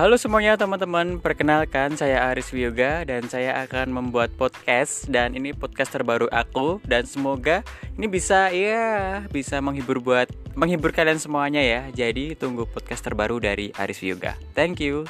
Halo semuanya teman-teman, perkenalkan saya Aris Wiyoga dan saya akan membuat podcast dan ini podcast terbaru aku dan semoga ini bisa ya bisa menghibur buat menghibur kalian semuanya ya. Jadi tunggu podcast terbaru dari Aris Wiyoga. Thank you.